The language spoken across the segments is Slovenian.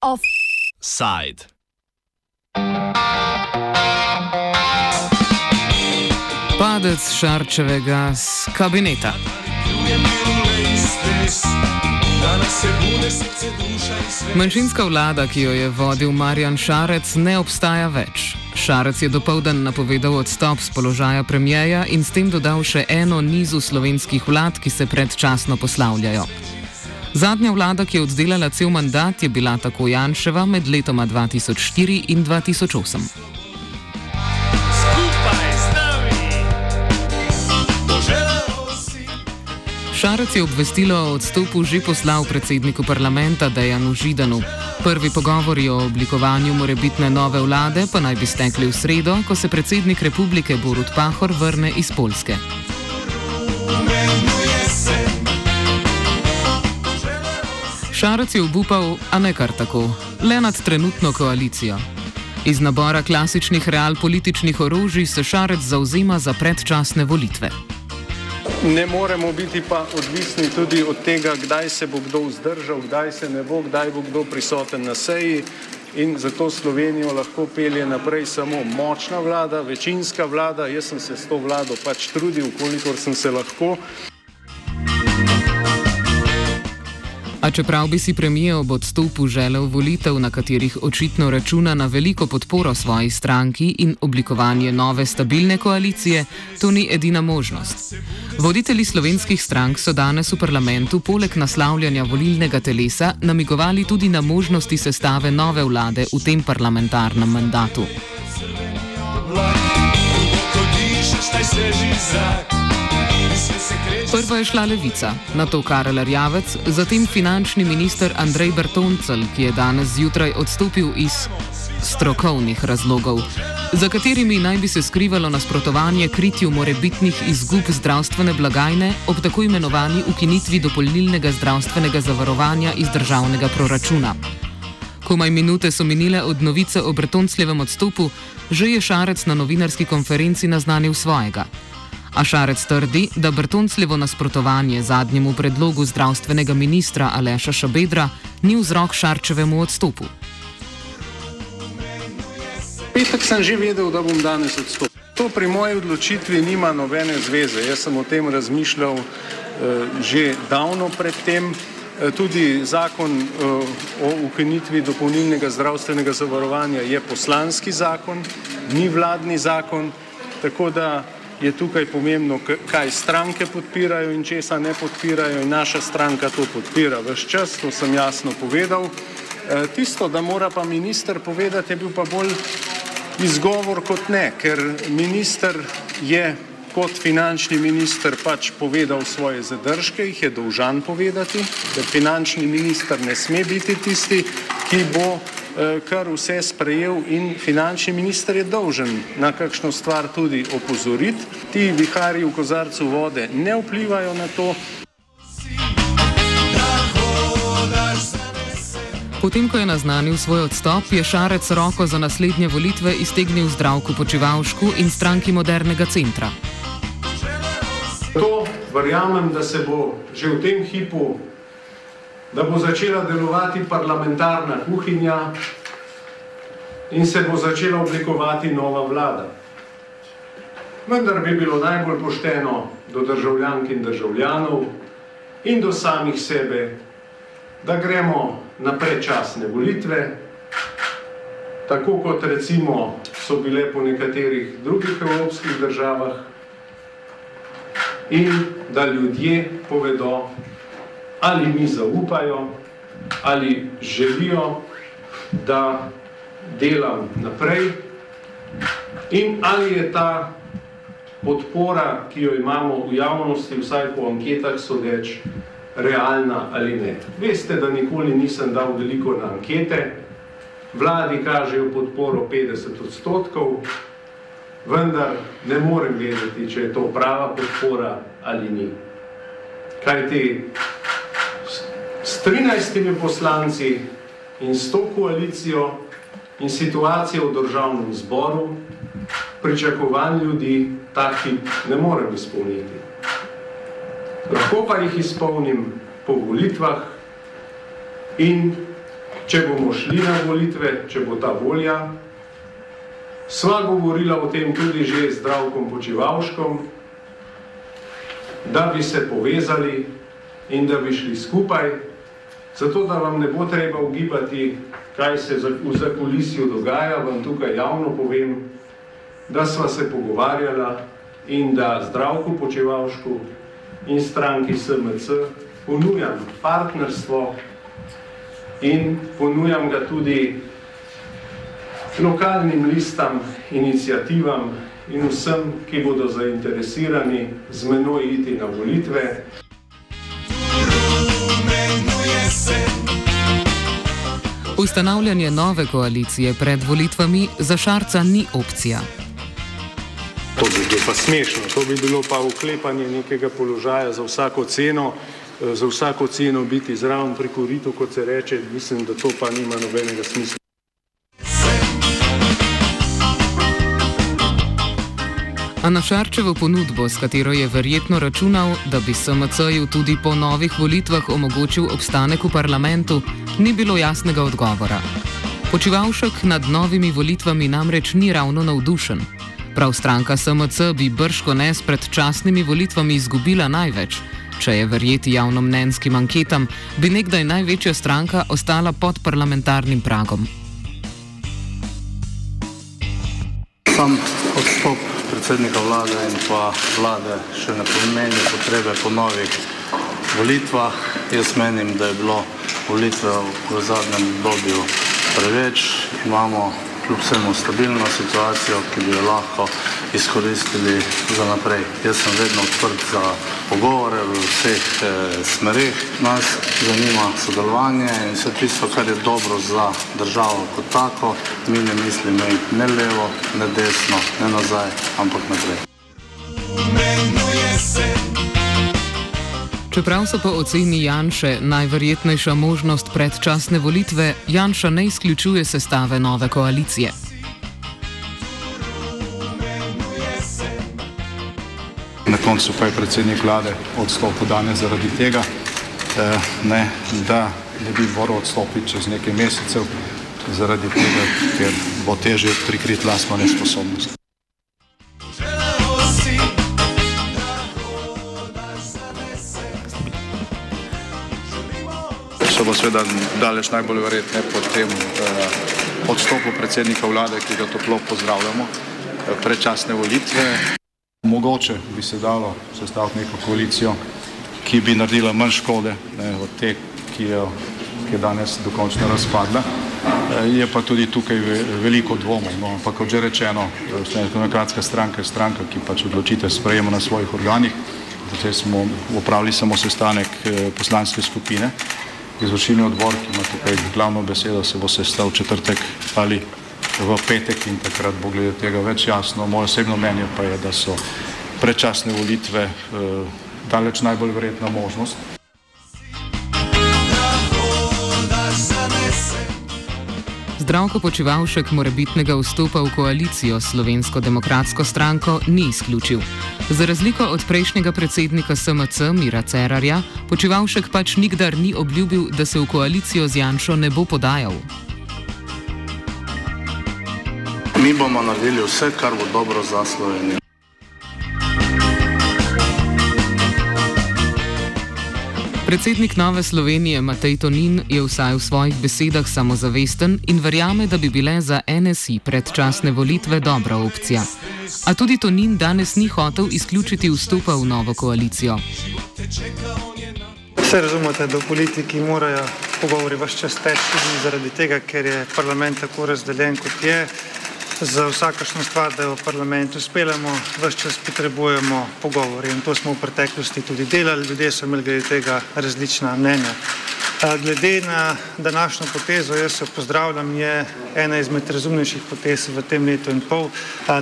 Offside. Padec Šarčevega z kabineta. Manjšinska vlada, ki jo je vodil Marjan Šarec, ne obstaja več. Šarec je dopoldan napovedal odstop z položaja premijeja in s tem dodal še eno nizu slovenskih vlad, ki se predčasno poslavljajo. Zadnja vlada, ki je oddelala cel mandat, je bila tako Janševa med letoma 2004 in 2008. Šarec je obvestilo o odstopu že poslal predsedniku parlamenta Dejanu Židanu. Prvi pogovori o oblikovanju morebitne nove vlade pa naj bi stekli v sredo, ko se predsednik republike Borut Pahor vrne iz Polske. Šarec je obupal, a ne kar tako, le nad trenutno koalicijo. Iz nabora klasičnih realpolitičnih orožij se Šarec zauzema za predčasne volitve. Ne moremo biti pa odvisni tudi od tega, kdaj se bo kdo vzdržal, kdaj se ne bo, kdaj bo kdo prisoten na seji. In zato Slovenijo lahko pelje naprej samo močna vlada, večinska vlada. Jaz sem se s to vlado pač trudil, kolikor sem se lahko. A čeprav bi si premijer ob odstopu želel volitev, na katerih očitno računa na veliko podporo svoji stranki in oblikovanje nove stabilne koalicije, to ni edina možnost. Voditelji slovenskih strank so danes v parlamentu poleg naslavljanja volilnega telesa namigovali tudi na možnosti sestave nove vlade v tem parlamentarnem mandatu. Prva je šla levica, na to Karel Rjavec, zatem finančni minister Andrej Bertoncel, ki je danes zjutraj odstopil iz strokovnih razlogov, za katerimi naj bi se skrivalo nasprotovanje kritju morebitnih izgub zdravstvene blagajne ob tako imenovani ukinitvi dopolnilnega zdravstvenega zavarovanja iz državnega proračuna. Komaj minute so minile od novice o Bertoncljevem odstopu, že je Šarec na novinarski konferenci naznanil svojega. A Šarec trdi, da Bertoncljevo nasprotovanje zadnjemu predlogu zdravstvenega ministra Aleša Šabedra ni vzrok Šarčevemu odstopu. Petek sem že vedel, da bom danes odstopil. To pri moji odločitvi nima nobene zveze. Jaz sem o tem razmišljal uh, že davno predtem. Tudi zakon o ukinitvi dopolnilnega zdravstvenega zavarovanja je poslanski zakon, ni vladni zakon, tako da je tukaj pomembno, kaj stranke podpirajo in česa ne podpirajo in naša stranka to podpira. Ves čas, to sem jasno povedal. Tisto, da mora pa minister povedati, je bil pa bolj izgovor kot ne, ker minister je kot finančni minister pač povedal svoje zadržke, jih je dolžan povedati, ker finančni minister ne sme biti tisti, ki bo kar vse sprejel in finančni minister je dolžen na kakšno stvar tudi opozoriti. Ti viharji v kozarcu vode ne vplivajo na to. Potem, ko je naznanil svoj odstop, je Šarec roko za naslednje volitve iztegnil zdravku počivalšku in stranki modernega centra. To verjamem, da se bo že v tem hipu, da bo začela delovati parlamentarna kuhinja in se bo začela oblikovati nova vlada. Vendar bi bilo najbolj pošteno do državljank in državljanov in do samih sebe, da gremo na predčasne volitve, tako kot recimo so bile po nekaterih drugih evropskih državah, in da ljudje povedo, ali mi zaupajo, ali želijo, da delam naprej, in ali je ta podpora, ki jo imamo v javnosti, vsaj po anketah sodeč, realna ali ne. Veste, da nikoli nisem dal veliko na ankete, vladi kažejo podporo 50 odstotkov, vendar ne morem vedeti, če je to prava podpora ali ni. Kaj ti s 13 poslanci in s to koalicijo in situacijo v državnem zboru pričakovanj ljudi ta hip ne morem izpolniti. Lahko pa jih izpolnim po volitvah in če bomo šli na volitve, če bo ta volja, sva govorila o tem tudi že z zdravkom počivalškom, da bi se povezali in da bi šli skupaj, zato da vam ne bo treba ugibati, kaj se v zakulisju dogaja, vam tukaj javno povem, da sva se pogovarjala in da zdravku počevalšku in stranki SMC ponujam partnerstvo in ponujam ga tudi lokalnim listam, inicijativam in vsem, ki bodo zainteresirani z menoj iti na volitve. Ustanavljanje nove koalicije pred volitvami za Šarca ni opcija. To bi bilo pa smešno, to bi bilo pa uklepanje nekega položaja za vsako ceno, eh, za vsako ceno biti zraven pri koritu, kot se reče, mislim, da to pa nima nobenega smisla. A na Šarčevo ponudbo, s katero je verjetno računal, da bi SMC-ju tudi po novih volitvah omogočil obstanek v parlamentu, ni bilo jasnega odgovora. Počivalšek nad novimi volitvami namreč ni ravno navdušen. Prav stranka SMC bi brško ne s predčasnimi volitvami izgubila največ. Če je verjeti javnomnenskim anketam, bi nekdaj največja stranka ostala pod parlamentarnim pragom. Sam predsednika vlade in pa vlade še ne pomeni potrebe po novih volitvah. Jaz menim, da je bilo volitve v zadnjem obdobju preveč. Imamo kljub vsemu stabilno situacijo, ki bi jo lahko izkoristili za naprej. Jaz sem vedno odprt za pogovore v vseh eh, smerih. Nas zanima sodelovanje in vse tisto, kar je dobro za državo kot tako. Mi ne mislimo ne levo, ne desno, ne nazaj, ampak naprej. Čeprav so po oceni Janša najverjetnejša možnost predčasne volitve, Janša ne izključuje sestave nove koalicije. Na koncu pa je predsednik vlade odstopil danes zaradi tega, eh, ne, da ne bi moral odstopiti čez nekaj mesecev, zaradi tega, ker bo težje prikriti lastno nesposobnost. so bo seveda daleč najbolj verjetne po tem eh, odstopu predsednika vlade, ki ga toplo pozdravljamo, eh, predčasne volitve. Mogoče bi se dalo sestaviti neko koalicijo, ki bi naredila manj škode ne, od te, ki, jo, ki je danes dokončno razpadla. Eh, je pa tudi tukaj veliko dvomov, no, ampak kot že rečeno, eh, demokratska stranka je stranka, ki pač odločitev sprejema na svojih organih. Zdaj smo upravili samo sestanek eh, poslanske skupine izvršilni odbor, ki ima tukaj glavno besedo, se bo sestal v četrtek ali v petek in takrat bo glede tega več jasno. Moje osebno mnenje pa je, da so predčasne volitve eh, daleč najbolj verjetna možnost. Zdravko Počivalšek morebitnega vstopa v koalicijo s Slovensko demokratsko stranko ni izključil. Za razliko od prejšnjega predsednika SMC Mira Cerarja, Počivalšek pač nikdar ni obljubil, da se v koalicijo z Janšo ne bo podajal. Mi bomo naredili vse, kar bo dobro za Slovenijo. Predsednik Nove Slovenije Matej Tonin je vsaj v svojih besedah samozavesten in verjame, da bi bile za NSI predčasne volitve dobra opcija. A tudi Tonin danes ni hotel izključiti vstopa v novo koalicijo. Vse razumete, da v politiki morajo pogovori vse čas teči, zaradi tega, ker je parlament tako razdeljen, kot je za vsakršno stvar, da jo v parlamentu speljamo, vse čas potrebujemo pogovor in to smo v preteklosti tudi delali, ljudje so imeli glede tega različna mnenja. Glede na današnjo potezo, jaz jo pozdravljam, je ena izmed razumnejših potez v tem letu in pol.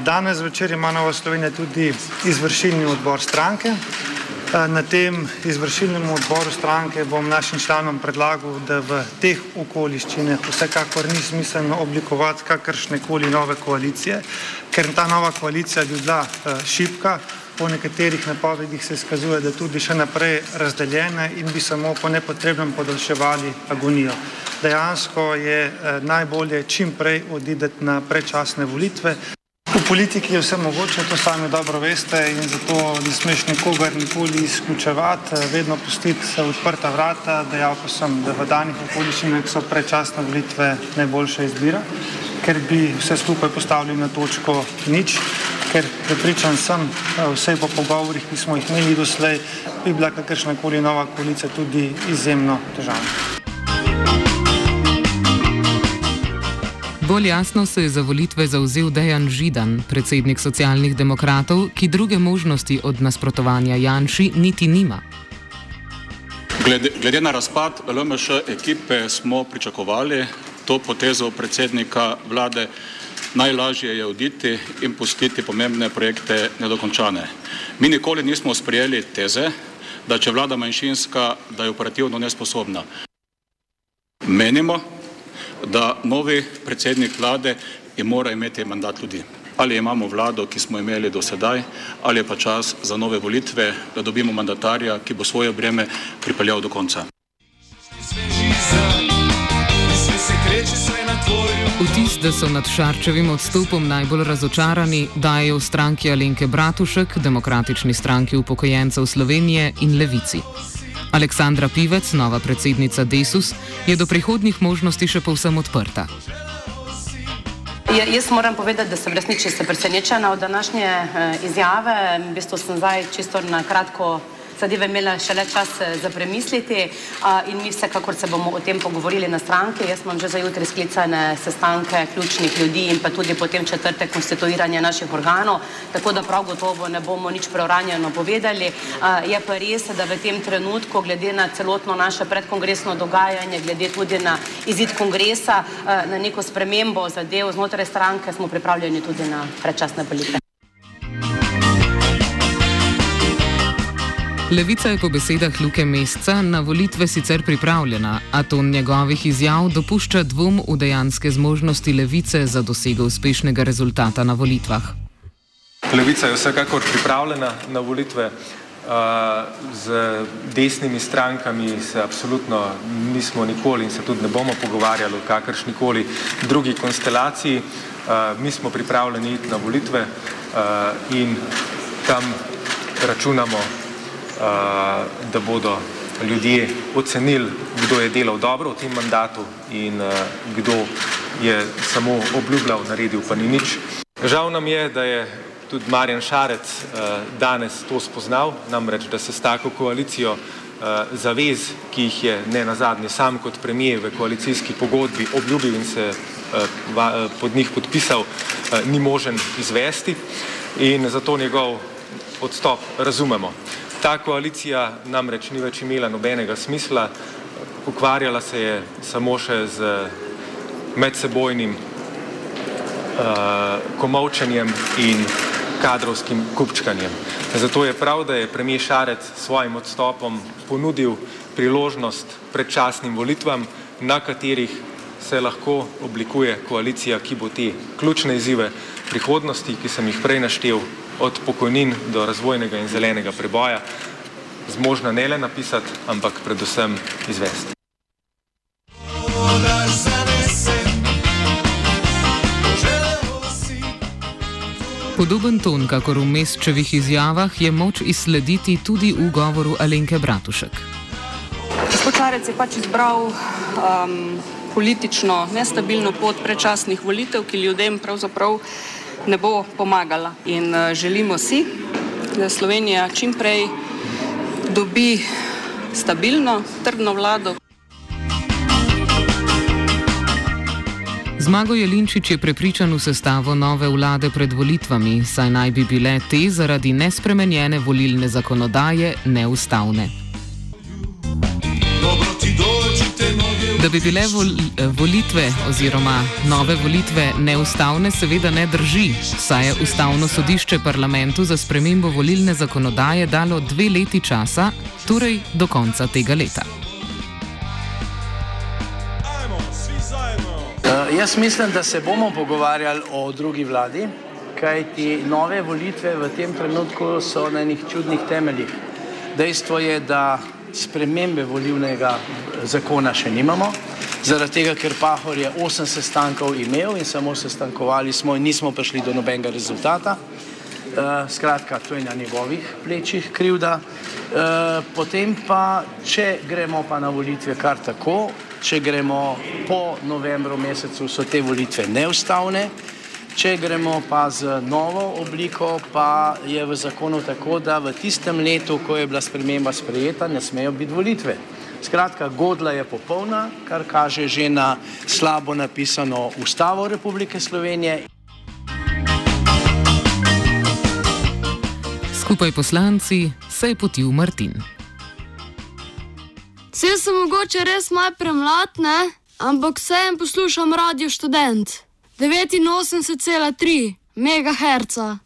Danes večer ima Nova Slovenija tudi izvršilni odbor stranke. Na tem izvršilnem odboru stranke bom našim članom predlagal, da v teh okoliščinah vsekakor ni smiselno oblikovati kakršne koli nove koalicije, ker ta nova koalicija bi bila šipka, po nekaterih napovedih se skazuje, da tudi še naprej razdeljene in bi samo po nepotrebnem podaljševali agonijo. Dejansko je najbolje čim prej odideti na predčasne volitve. Politiki je vse mogoče, to sami dobro veste in zato ne smeš nikogar nikoli izključevati, vedno pustiti se odprta vrata, dejal pa sem, da v danih okoliščinah so predčasne volitve najboljša izbira, ker bi vse skupaj postavili na točko nič, ker prepričan sem, vse po pogovorih, ki smo jih imeli doslej, bi bila kakršnakoli nova koalicija tudi izjemno težavna. Bolj jasno se je za volitve zauzel Dejan Židan, predsednik socialnih demokratov, ki druge možnosti od nasprotovanja Janši niti nima. Glede, glede na razpad LMŠ ekipe smo pričakovali to potezo predsednika vlade. Najlažje je oditi in pustiti pomembne projekte nedokončane. Mi nikoli nismo sprejeli teze, da če vlada manjšinska, da je operativno nesposobna. Menimo, da novi predsednik vlade mora imeti mandat ljudi. Ali imamo vlado, ki smo imeli do sedaj, ali je pa čas za nove volitve, da dobimo mandatarja, ki bo svoje breme pripeljal do konca. Vtis, da so nad Šarčevim odstopom najbolj razočarani, dajo v stranki Alenke Bratušek, Demokratični stranki upokojencev Slovenije in Levici. Aleksandra Pivec, nova predsednica Desus, je do prihodnih možnosti še povsem odprta. Ja, jaz moram povedati, da sem resnično presenečena od današnje eh, izjave. V bistvu sem zdaj čisto na kratko zadeve imela še le čas eh, za premisliti in mi vsekakor se bomo o tem pogovorili na stranki. Jaz imam že za jutri sklicane sestanke ključnih ljudi in pa tudi potem četrte konstituiranje naših organov, tako da prav gotovo ne bomo nič preuranjeno povedali. Je pa res, da v tem trenutku, glede na celotno naše predkongresno dogajanje, glede tudi na izid kongresa, na neko spremembo zadev znotraj stranke, smo pripravljeni tudi na predčasne volitve. Levica je po besedah Luke Mesca na volitve sicer pripravljena, a ton njegovih izjav dopušča dvom v dejanske zmožnosti levice za dosego uspešnega rezultata na volitvah. Levica je vsekakor pripravljena na volitve. Z desnimi strankami se absolutno nismo nikoli in se tudi ne bomo pogovarjali o kakršni koli drugi konstelaciji. Mi smo pripravljeni iti na volitve in tam računamo da bodo ljudje ocenili, kdo je delal dobro v tem mandatu in kdo je samo obljubljal, naredil pa ni nič. Žal nam je, da je tudi Marjan Šarec danes to spoznal, namreč, da se s tako koalicijo zavez, ki jih je ne nazadnje sam kot premije v koalicijski pogodbi obljubil in se pod njih podpisal, ni možen izvesti in zato njegov odstop razumemo. Ta koalicija namreč ni več imela nobenega smisla, ukvarjala se je samo še z medsebojnim uh, komovčenjem in kadrovskim kupčkanjem. Zato je prav, da je premijer Šarec s svojim odstopom ponudil priložnost predčasnim volitvam, na katerih se lahko oblikuje koalicija, ki bo te ključne izzive prihodnosti, ki sem jih prej naštel, od pokojnin do razvojnega in zelenega preboja, zmožna ne le napisati, ampak predvsem izvesti. Podoben ton, kakor v mesčevih izjavah, je moč izslediti tudi v govoru Alenke Bratušek. Gospod Čarec je pač izbral um, politično nestabilno pot predčasnih volitev, ki ljudem pravzaprav ne bo pomagala. In uh, želimo si, da Slovenija čim prej dobi stabilno, trdno vlado. Zmago Jelinčič je prepričan v sestavo nove vlade pred volitvami, saj naj bi bile te zaradi nespremenjene volilne zakonodaje neustavne. Da bi bile vol, volitve oziroma nove volitve neustavne, seveda ne drži, saj je ustavno sodišče parlamentu za spremembo volilne zakonodaje dalo dve leti časa, torej do konca tega leta. Uh, jaz mislim, da se bomo pogovarjali o drugi vladi, kaj ti nove volitve v tem trenutku so na enih čudnih temeljih. Dejstvo je, da spremembe volivnega zakona še nimamo, zaradi tega, ker Pahor je osem sestankov imel in samo sestankovali smo in nismo prišli do nobenega rezultata. Uh, skratka, to je na njegovih plečih krivda. Uh, potem pa, če gremo pa na volitve kar tako, če gremo po novembru mesecu, so te volitve neustavne. Če gremo pa z novo obliko, pa je v zakonu tako, da v tistem letu, ko je bila sprememba sprejeta, ne smejo biti volitve. Skratka, godla je popolna, kar kaže že na slabo napisano Ustavo Republike Slovenije. Skupaj poslanci se je potil Martin. Vse sem mogoče res malo premlad, ne? ampak vsem poslušam radio študent. 89,3 MHz.